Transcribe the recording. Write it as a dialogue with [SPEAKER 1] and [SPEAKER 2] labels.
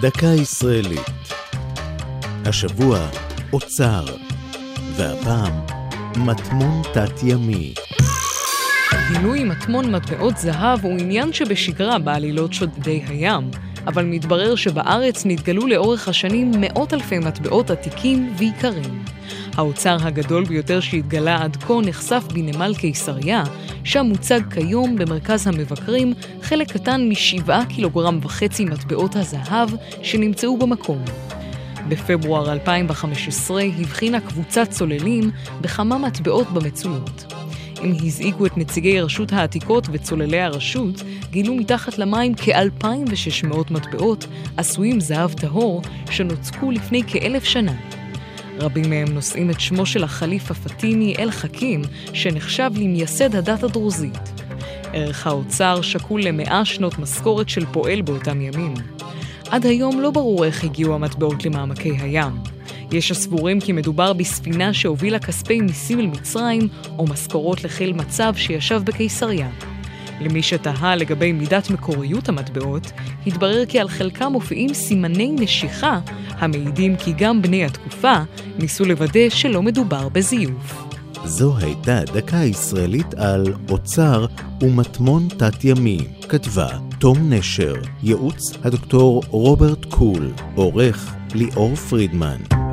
[SPEAKER 1] דקה ישראלית. השבוע אוצר, והפעם מטמון תת-ימי.
[SPEAKER 2] גילוי מטמון מטבעות זהב הוא עניין שבשגרה בעלילות שודדי הים, אבל מתברר שבארץ נתגלו לאורך השנים מאות אלפי מטבעות עתיקים ויקרים. האוצר הגדול ביותר שהתגלה עד כה נחשף בנמל קיסריה, שם מוצג כיום במרכז המבקרים חלק קטן משבעה קילוגרם וחצי מטבעות הזהב שנמצאו במקום. בפברואר 2015 הבחינה קבוצת צוללים בכמה מטבעות במצולות. הם הזעיקו את נציגי רשות העתיקות וצוללי הרשות, גילו מתחת למים כ-2,600 מטבעות עשויים זהב טהור שנוצקו לפני כאלף שנה. רבים מהם נושאים את שמו של החליף הפטימי אל-חכים, שנחשב למייסד הדת הדרוזית. ערך האוצר שקול למאה שנות משכורת של פועל באותם ימים. עד היום לא ברור איך הגיעו המטבעות למעמקי הים. יש הסבורים כי מדובר בספינה שהובילה כספי מיסים אל מצרים, או משכורות לחיל מצב שישב בקיסריה. למי שתהה לגבי מידת מקוריות המטבעות, התברר כי על חלקם מופיעים סימני נשיכה המעידים כי גם בני התקופה ניסו לוודא שלא מדובר בזיוף.
[SPEAKER 1] זו הייתה דקה ישראלית על אוצר ומטמון תת-ימי. כתבה תום נשר, ייעוץ הדוקטור רוברט קול, עורך ליאור פרידמן.